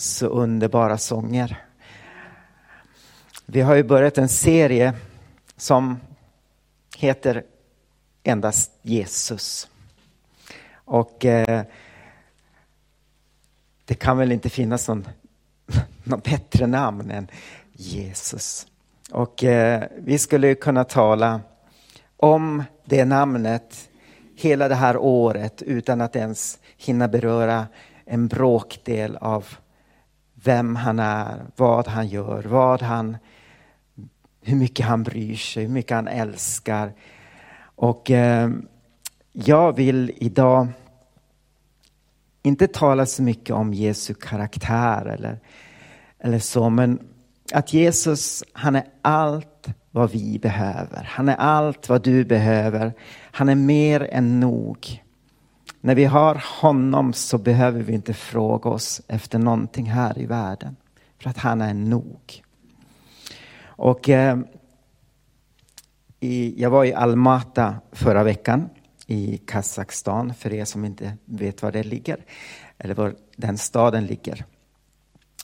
så underbara sånger. Vi har ju börjat en serie som heter Endast Jesus. Och eh, det kan väl inte finnas någon, någon bättre namn än Jesus. Och eh, vi skulle kunna tala om det namnet hela det här året utan att ens hinna beröra en bråkdel av vem han är, vad han gör, vad han, hur mycket han bryr sig, hur mycket han älskar. Och eh, jag vill idag inte tala så mycket om Jesu karaktär eller, eller så, men att Jesus, han är allt vad vi behöver. Han är allt vad du behöver. Han är mer än nog. När vi har honom så behöver vi inte fråga oss efter någonting här i världen. För att han är nog. Och eh, i, jag var i Almata förra veckan i Kazakstan, för er som inte vet var det ligger, eller var den staden ligger.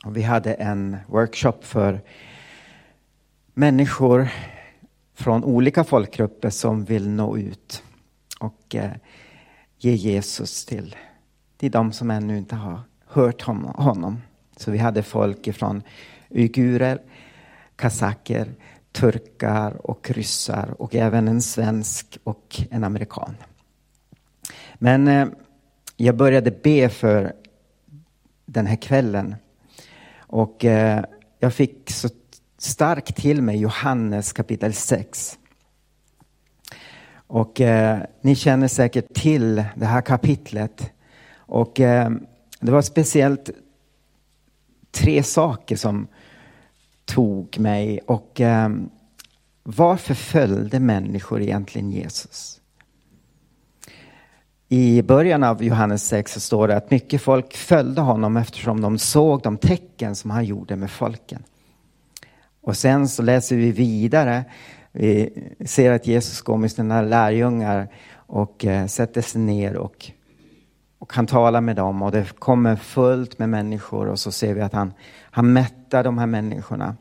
Och vi hade en workshop för människor från olika folkgrupper som vill nå ut och eh, ge Jesus till, till de som ännu inte har hört honom. Så vi hade folk från uigurer, kazaker, turkar och ryssar och även en svensk och en amerikan. Men eh, jag började be för den här kvällen och eh, jag fick så starkt till mig Johannes kapitel 6. Och eh, ni känner säkert till det här kapitlet. Och eh, det var speciellt tre saker som tog mig. Och eh, varför följde människor egentligen Jesus? I början av Johannes 6 så står det att mycket folk följde honom eftersom de såg de tecken som han gjorde med folken. Och sen så läser vi vidare. Vi ser att Jesus går med sina lärjungar och eh, sätter sig ner och, och han talar med dem och det kommer fullt med människor och så ser vi att han, han mättar de här människorna.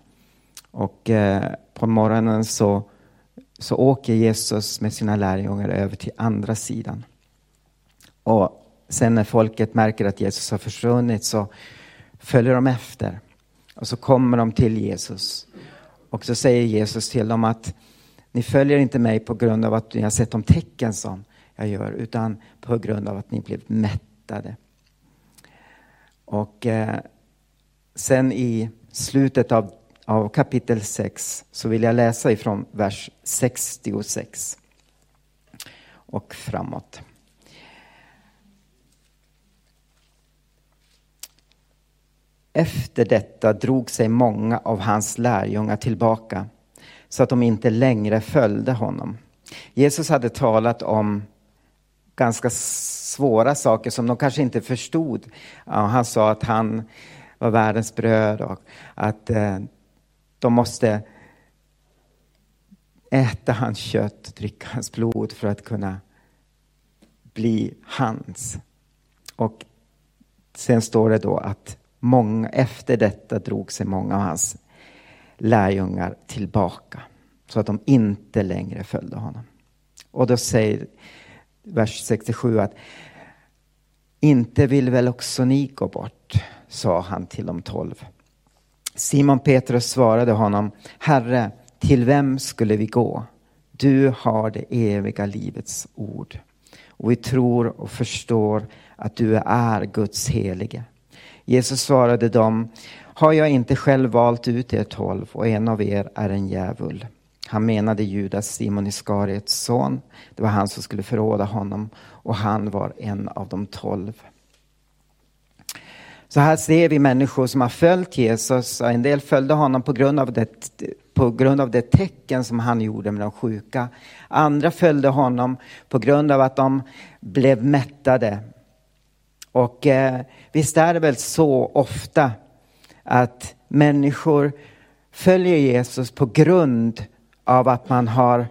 Och eh, på morgonen så, så åker Jesus med sina lärjungar över till andra sidan. Och sen när folket märker att Jesus har försvunnit så följer de efter. Och så kommer de till Jesus. Och så säger Jesus till dem att ni följer inte mig på grund av att ni har sett de tecken som jag gör, utan på grund av att ni blev mättade. Och eh, sen i slutet av, av kapitel 6 så vill jag läsa ifrån vers 66 och framåt. Efter detta drog sig många av hans lärjungar tillbaka så att de inte längre följde honom. Jesus hade talat om ganska svåra saker som de kanske inte förstod. Han sa att han var världens bröd och att eh, de måste äta hans kött, dricka hans blod för att kunna bli hans. Och sen står det då att många, efter detta drog sig många av hans lärjungar tillbaka så att de inte längre följde honom. Och då säger vers 67 att inte vill väl också ni gå bort, sa han till de tolv. Simon Petrus svarade honom, Herre, till vem skulle vi gå? Du har det eviga livets ord. Och vi tror och förstår att du är Guds helige. Jesus svarade dem, har jag inte själv valt ut er tolv och en av er är en djävul. Han menade Judas, Simon Iskariets son. Det var han som skulle förråda honom och han var en av de tolv. Så här ser vi människor som har följt Jesus. En del följde honom på grund av det, på grund av det tecken som han gjorde med de sjuka. Andra följde honom på grund av att de blev mättade och eh, visst är det väl så ofta att människor följer Jesus på grund av att man har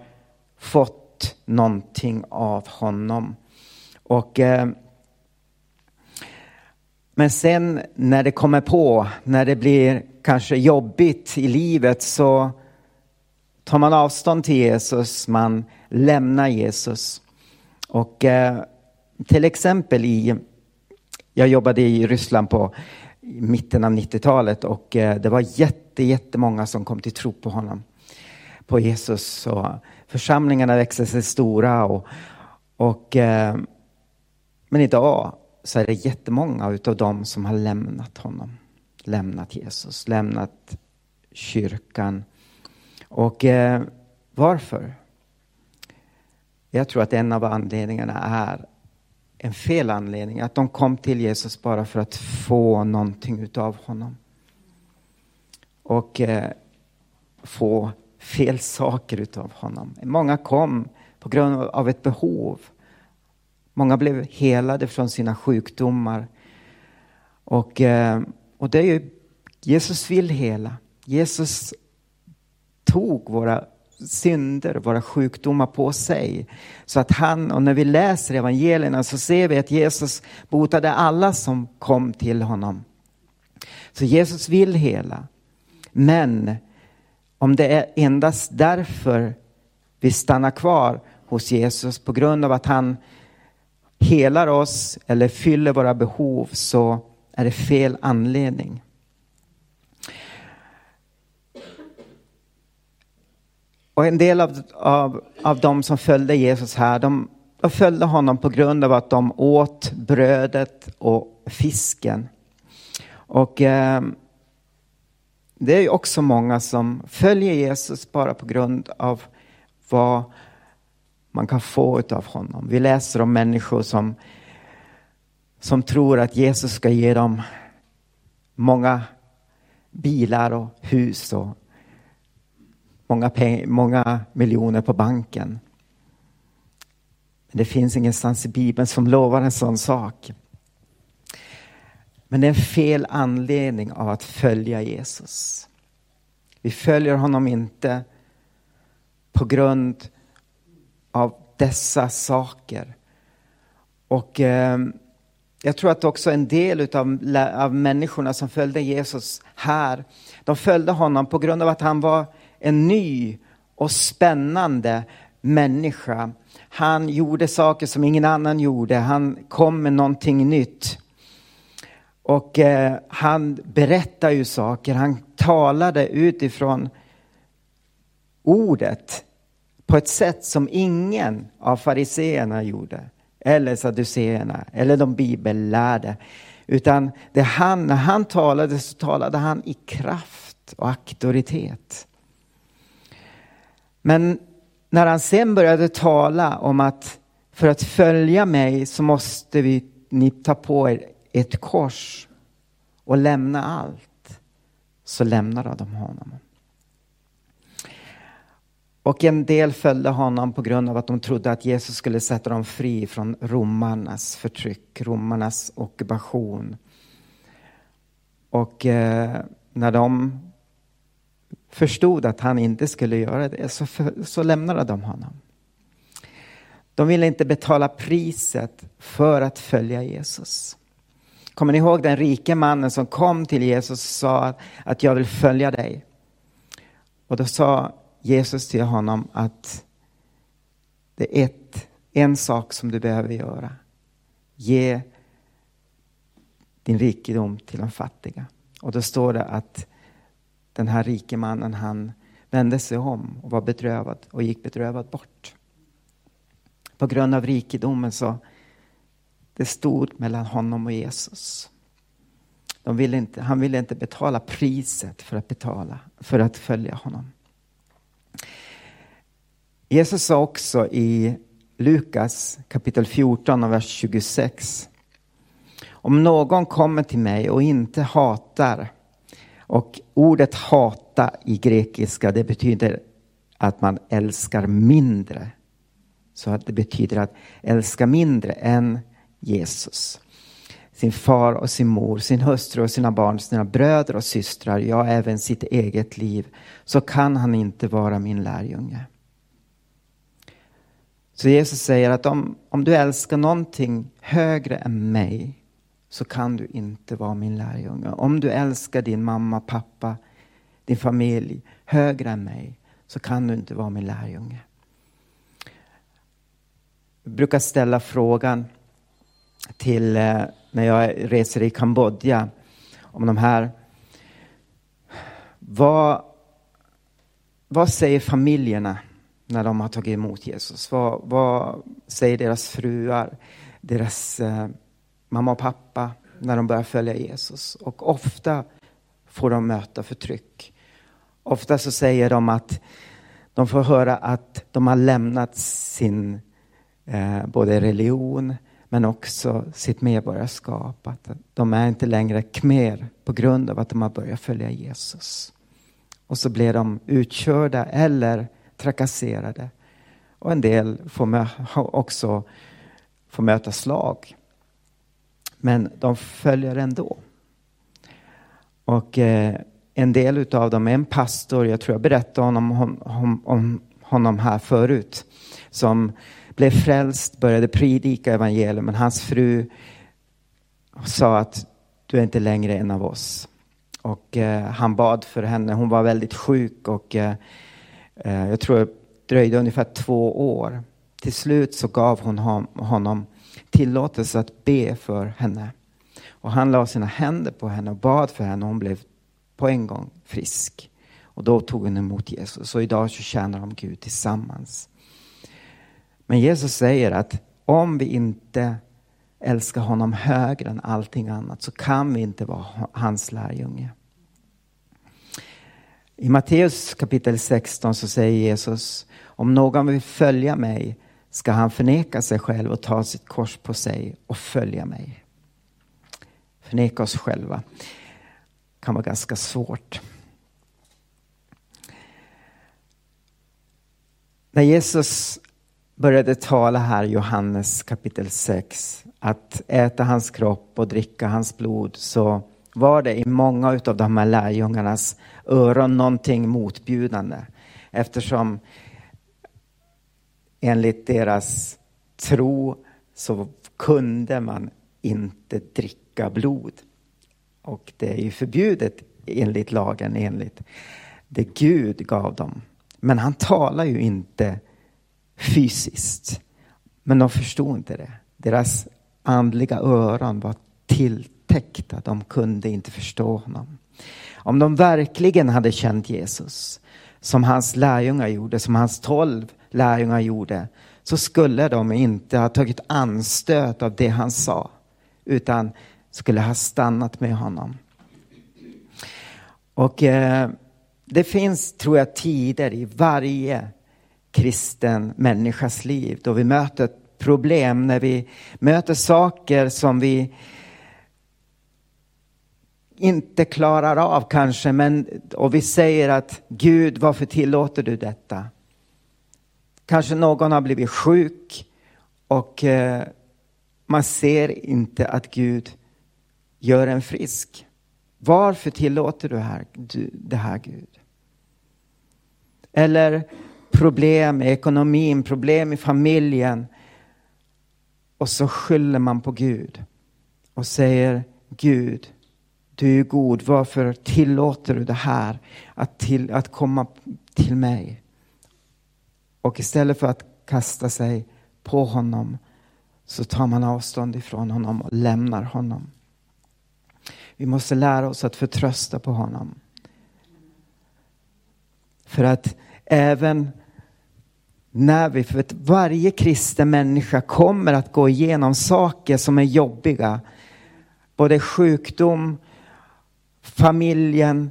fått någonting av honom. Och, eh, Men sen när det kommer på, när det blir kanske jobbigt i livet så tar man avstånd till Jesus, man lämnar Jesus. Och eh, till exempel i, jag jobbade i Ryssland på mitten av 90-talet och eh, det var jätte, jättemånga som kom till tro på honom, på Jesus. Och församlingarna växte sig stora och, och eh, men idag så är det jättemånga utav dem som har lämnat honom. Lämnat Jesus, lämnat kyrkan. Och eh, varför? Jag tror att en av anledningarna är en fel anledning. Att de kom till Jesus bara för att få någonting utav honom. Och eh, få fel saker utav honom. Många kom på grund av ett behov. Många blev helade från sina sjukdomar. Och, eh, och det är ju, Jesus vill hela. Jesus tog våra synder, våra sjukdomar på sig. Så att han, och när vi läser evangelierna så ser vi att Jesus botade alla som kom till honom. Så Jesus vill hela. Men om det är endast därför vi stannar kvar hos Jesus på grund av att han helar oss eller fyller våra behov så är det fel anledning. Och en del av, av, av de som följde Jesus här, de, de följde honom på grund av att de åt brödet och fisken. Och eh, det är ju också många som följer Jesus bara på grund av vad man kan få av honom. Vi läser om människor som, som tror att Jesus ska ge dem många bilar och hus och många, peng, många miljoner på banken. Men det finns ingenstans i Bibeln som lovar en sån sak. Men det är en fel anledning av att följa Jesus. Vi följer honom inte på grund av dessa saker. Och eh, jag tror att också en del utav, av människorna som följde Jesus här, de följde honom på grund av att han var en ny och spännande människa. Han gjorde saker som ingen annan gjorde. Han kom med någonting nytt. Och eh, han berättade ju saker. Han talade utifrån ordet på ett sätt som ingen av fariseerna gjorde. Eller saduceerna, eller de bibellärde. Utan det han, när han talade så talade han i kraft och auktoritet. Men när han sen började tala om att för att följa mig så måste vi, ni ta på er ett kors och lämna allt. Så lämnade de honom. Och en del följde honom på grund av att de trodde att Jesus skulle sätta dem fri från romarnas förtryck, romarnas ockupation. Och eh, när de förstod att han inte skulle göra det så, för, så lämnade de honom. De ville inte betala priset för att följa Jesus. Kommer ni ihåg den rike mannen som kom till Jesus och sa att jag vill följa dig? Och då sa Jesus till honom att det är ett, en sak som du behöver göra. Ge din rikedom till de fattiga. Och då står det att den här rike mannen han vände sig om och var bedrövad och gick bedrövad bort. På grund av rikedomen så det stod mellan honom och Jesus. De ville inte, han ville inte betala priset för att betala, för att följa honom. Jesus sa också i Lukas kapitel 14 och vers 26. Om någon kommer till mig och inte hatar och ordet hata i grekiska det betyder att man älskar mindre. Så att det betyder att älska mindre än Jesus. Sin far och sin mor, sin hustru och sina barn, sina bröder och systrar, ja även sitt eget liv. Så kan han inte vara min lärjunge. Så Jesus säger att om, om du älskar någonting högre än mig så kan du inte vara min lärjunge. Om du älskar din mamma, pappa, din familj högre än mig så kan du inte vara min lärjunge. Jag brukar ställa frågan till eh, när jag reser i Kambodja om de här. Vad, vad säger familjerna när de har tagit emot Jesus? Vad, vad säger deras fruar, deras eh, mamma och pappa när de börjar följa Jesus? Och ofta får de möta förtryck. Ofta så säger de att de får höra att de har lämnat sin eh, både religion men också sitt medborgarskap. Att de är inte längre khmer på grund av att de har börjat följa Jesus. Och så blir de utkörda eller trakasserade. Och en del får också får möta slag. Men de följer ändå. Och eh, en del av dem är en pastor, jag tror jag berättade om, om, om honom här förut, som blev frälst, började predika evangelium, men hans fru sa att du är inte längre en av oss. Och eh, han bad för henne, hon var väldigt sjuk och eh, eh jag tror det dröjde ungefär två år. Till slut så gav hon honom tillåtelse att be för henne. Och han la sina händer på henne och bad för henne och hon blev på en gång frisk. Och då tog hon emot Jesus Så idag så tjänar de Gud tillsammans. Men Jesus säger att om vi inte älskar honom högre än allting annat så kan vi inte vara hans lärjunge. I Matteus kapitel 16 så säger Jesus om någon vill följa mig ska han förneka sig själv och ta sitt kors på sig och följa mig. Förneka oss själva kan vara ganska svårt. När Jesus började tala här i Johannes kapitel 6 att äta hans kropp och dricka hans blod så var det i många av de här lärjungarnas öron någonting motbjudande eftersom enligt deras tro så kunde man inte dricka blod. Och det är ju förbjudet enligt lagen, enligt det Gud gav dem. Men han talar ju inte fysiskt. Men de förstod inte det. Deras andliga öron var tilltäckta. De kunde inte förstå honom. Om de verkligen hade känt Jesus som hans lärjungar gjorde, som hans tolv lärjungar gjorde, så skulle de inte ha tagit anstöt av det han sa, utan skulle ha stannat med honom. Och eh, det finns, tror jag, tider i varje kristen människas liv då vi möter problem, när vi möter saker som vi inte klarar av kanske, men, och vi säger att Gud, varför tillåter du detta? Kanske någon har blivit sjuk och eh, man ser inte att Gud gör en frisk. Varför tillåter du, här, du det här Gud? Eller problem i ekonomin, problem i familjen. Och så skyller man på Gud och säger Gud, du är god, varför tillåter du det här att, till, att komma till mig? Och istället för att kasta sig på honom så tar man avstånd ifrån honom och lämnar honom. Vi måste lära oss att förtrösta på honom. För att även när vi, för att varje kristen människa kommer att gå igenom saker som är jobbiga. Både sjukdom, familjen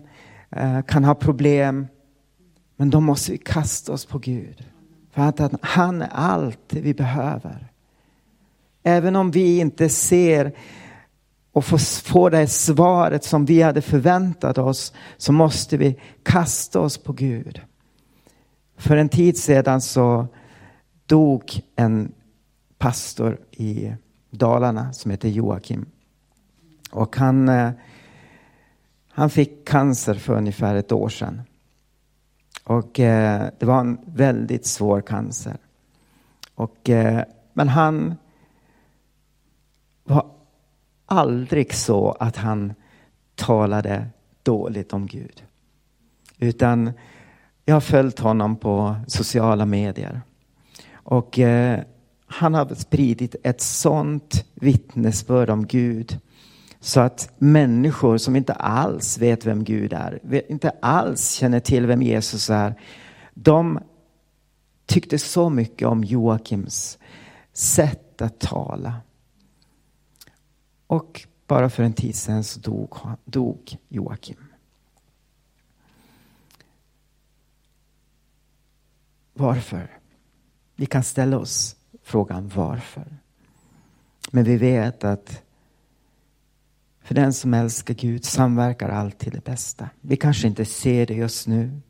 eh, kan ha problem. Men då måste vi kasta oss på Gud. För att han är allt vi behöver. Även om vi inte ser och får det svaret som vi hade förväntat oss så måste vi kasta oss på Gud. För en tid sedan så dog en pastor i Dalarna som heter Joakim. Och han, eh, han fick cancer för ungefär ett år sedan. Och eh, det var en väldigt svår cancer. Och, eh, men han var aldrig så att han talade dåligt om Gud. Utan jag har följt honom på sociala medier. Och eh, han har spridit ett sånt vittnesbörd om Gud så att människor som inte alls vet vem Gud är, inte alls känner till vem Jesus är, de tyckte så mycket om Joakims sätt att tala. Och bara för en tid sedan så dog, dog Joakim. Varför? Vi kan ställa oss frågan varför. Men vi vet att för den som älskar Gud samverkar allt till det bästa. Vi kanske inte ser det just nu.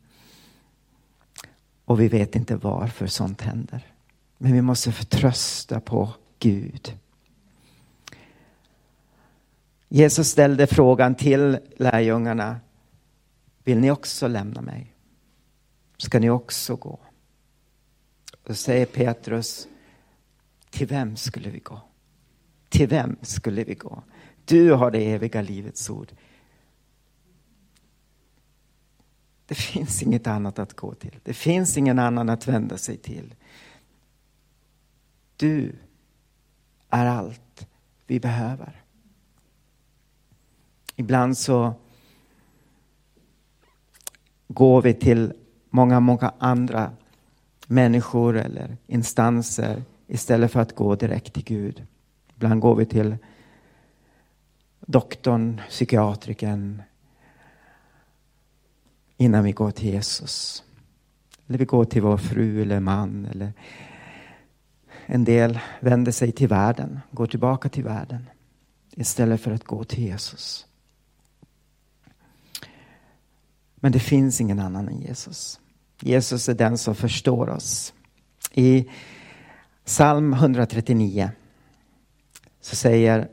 Och vi vet inte varför sånt händer. Men vi måste förtrösta på Gud. Jesus ställde frågan till lärjungarna. Vill ni också lämna mig? Ska ni också gå? Då säger Petrus, till vem skulle vi gå? Till vem skulle vi gå? Du har det eviga livets ord. Det finns inget annat att gå till. Det finns ingen annan att vända sig till. Du är allt vi behöver. Ibland så går vi till många, många andra människor eller instanser istället för att gå direkt till Gud. Ibland går vi till doktorn, psykiatrikern innan vi går till Jesus. Eller vi går till vår fru eller man. Eller en del vänder sig till världen, går tillbaka till världen istället för att gå till Jesus. Men det finns ingen annan än Jesus. Jesus är den som förstår oss. I psalm 139 så säger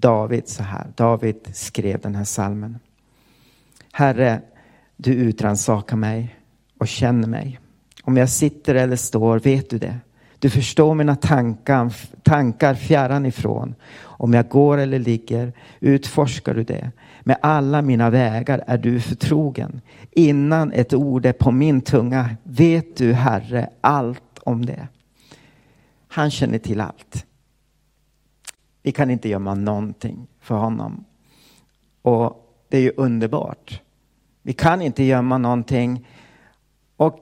David så här. David skrev den här salmen. Herre, du utransakar mig och känner mig. Om jag sitter eller står vet du det. Du förstår mina tankar, tankar fjärran ifrån. Om jag går eller ligger utforskar du det. Med alla mina vägar är du förtrogen. Innan ett ord är på min tunga vet du, Herre, allt om det. Han känner till allt. Vi kan inte gömma någonting för honom. Och det är ju underbart. Vi kan inte gömma någonting. Och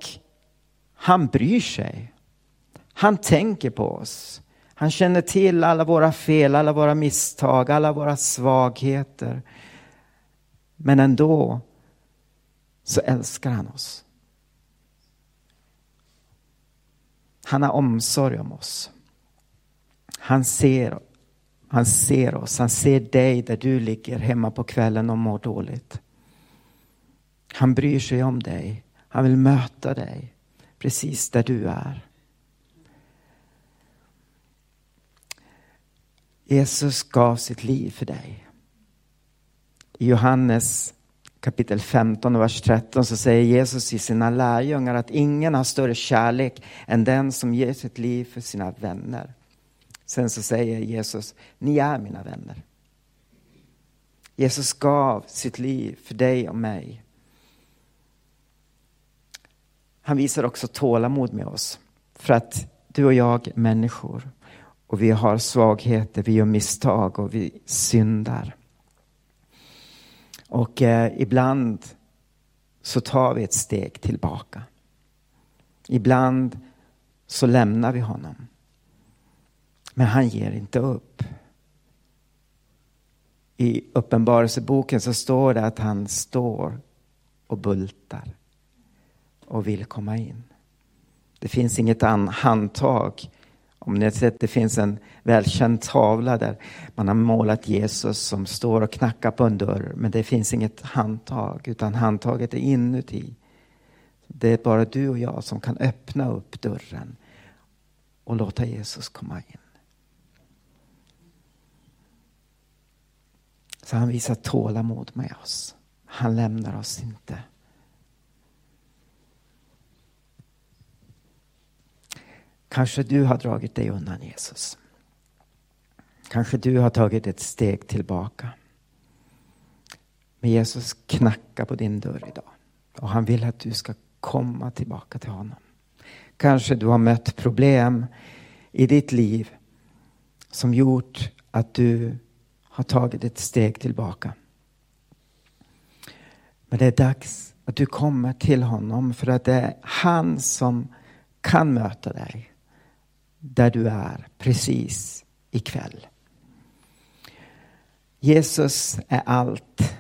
han bryr sig. Han tänker på oss. Han känner till alla våra fel, alla våra misstag, alla våra svagheter. Men ändå så älskar han oss. Han har omsorg om oss. Han ser, han ser oss, han ser dig där du ligger hemma på kvällen och mår dåligt. Han bryr sig om dig. Han vill möta dig precis där du är. Jesus gav sitt liv för dig. I Johannes kapitel 15 vers 13 så säger Jesus till sina lärjungar att ingen har större kärlek än den som ger sitt liv för sina vänner. Sen så säger Jesus, ni är mina vänner. Jesus gav sitt liv för dig och mig. Han visar också tålamod med oss. För att du och jag är människor. Och vi har svagheter, vi gör misstag och vi syndar. Och eh, ibland så tar vi ett steg tillbaka. Ibland så lämnar vi honom. Men han ger inte upp. I Uppenbarelseboken så står det att han står och bultar och vill komma in. Det finns inget handtag om ni har sett, det finns en välkänd tavla där man har målat Jesus som står och knackar på en dörr. Men det finns inget handtag, utan handtaget är inuti. Det är bara du och jag som kan öppna upp dörren och låta Jesus komma in. Så han visar tålamod med oss. Han lämnar oss inte. Kanske du har dragit dig undan Jesus. Kanske du har tagit ett steg tillbaka. Men Jesus knackar på din dörr idag. Och han vill att du ska komma tillbaka till honom. Kanske du har mött problem i ditt liv som gjort att du har tagit ett steg tillbaka. Men det är dags att du kommer till honom för att det är han som kan möta dig där du är precis ikväll. Jesus är allt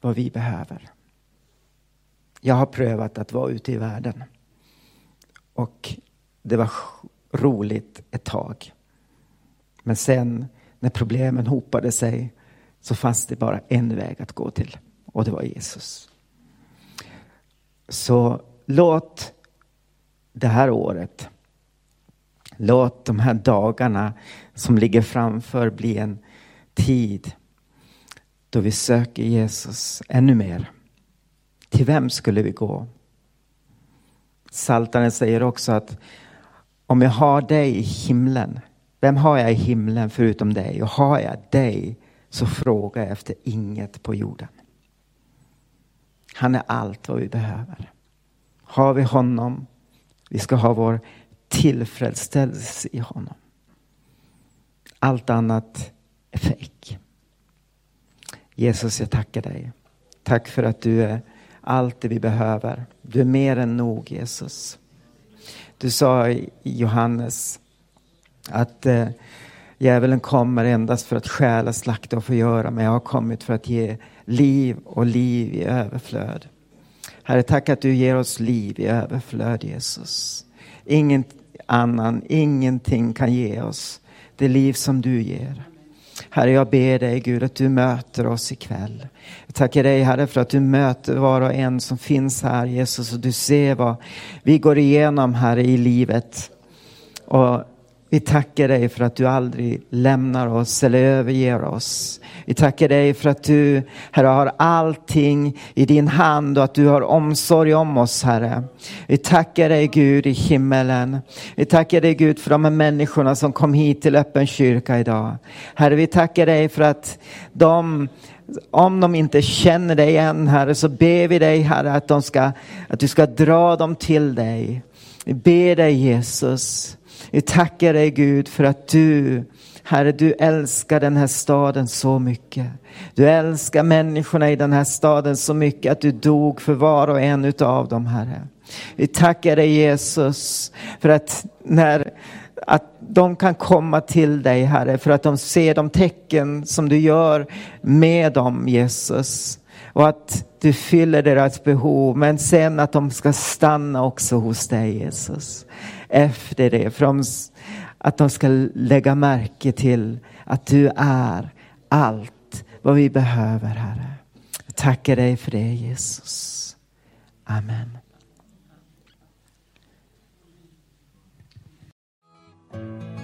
vad vi behöver. Jag har prövat att vara ute i världen och det var roligt ett tag. Men sen när problemen hopade sig så fanns det bara en väg att gå till och det var Jesus. Så låt det här året, låt de här dagarna som ligger framför bli en tid då vi söker Jesus ännu mer. Till vem skulle vi gå? Saltaren säger också att om jag har dig i himlen, vem har jag i himlen förutom dig? Och har jag dig så frågar jag efter inget på jorden. Han är allt vad vi behöver. Har vi honom, vi ska ha vår tillfredsställelse i honom. Allt annat är fejk. Jesus, jag tackar dig. Tack för att du är allt det vi behöver. Du är mer än nog, Jesus. Du sa i Johannes att eh, djävulen kommer endast för att stjäla, slakta och förgöra, men jag har kommit för att ge liv och liv i överflöd. Herre, tack att du ger oss liv i överflöd, Jesus. Ingen annan, ingenting kan ge oss det liv som du ger. Herre, jag ber dig Gud att du möter oss ikväll. Jag tackar dig Herre för att du möter var och en som finns här Jesus och du ser vad vi går igenom Herre i livet. Och vi tackar dig för att du aldrig lämnar oss eller överger oss. Vi tackar dig för att du, Herre, har allting i din hand och att du har omsorg om oss, Herre. Vi tackar dig Gud i himmelen. Vi tackar dig Gud för de här människorna som kom hit till öppen kyrka idag. Herre, vi tackar dig för att de om de inte känner dig än, Herre, så ber vi dig, Herre, att, de ska, att du ska dra dem till dig. Vi ber dig, Jesus, vi tackar dig Gud för att du, Herre, du älskar den här staden så mycket. Du älskar människorna i den här staden så mycket att du dog för var och en utav dem, Herre. Vi tackar dig Jesus för att när att de kan komma till dig, Herre, för att de ser de tecken som du gör med dem, Jesus. Och att du fyller deras behov, men sen att de ska stanna också hos dig, Jesus efter det. För de, att de ska lägga märke till att du är allt vad vi behöver, Herre. Jag tackar dig för det, Jesus. Amen.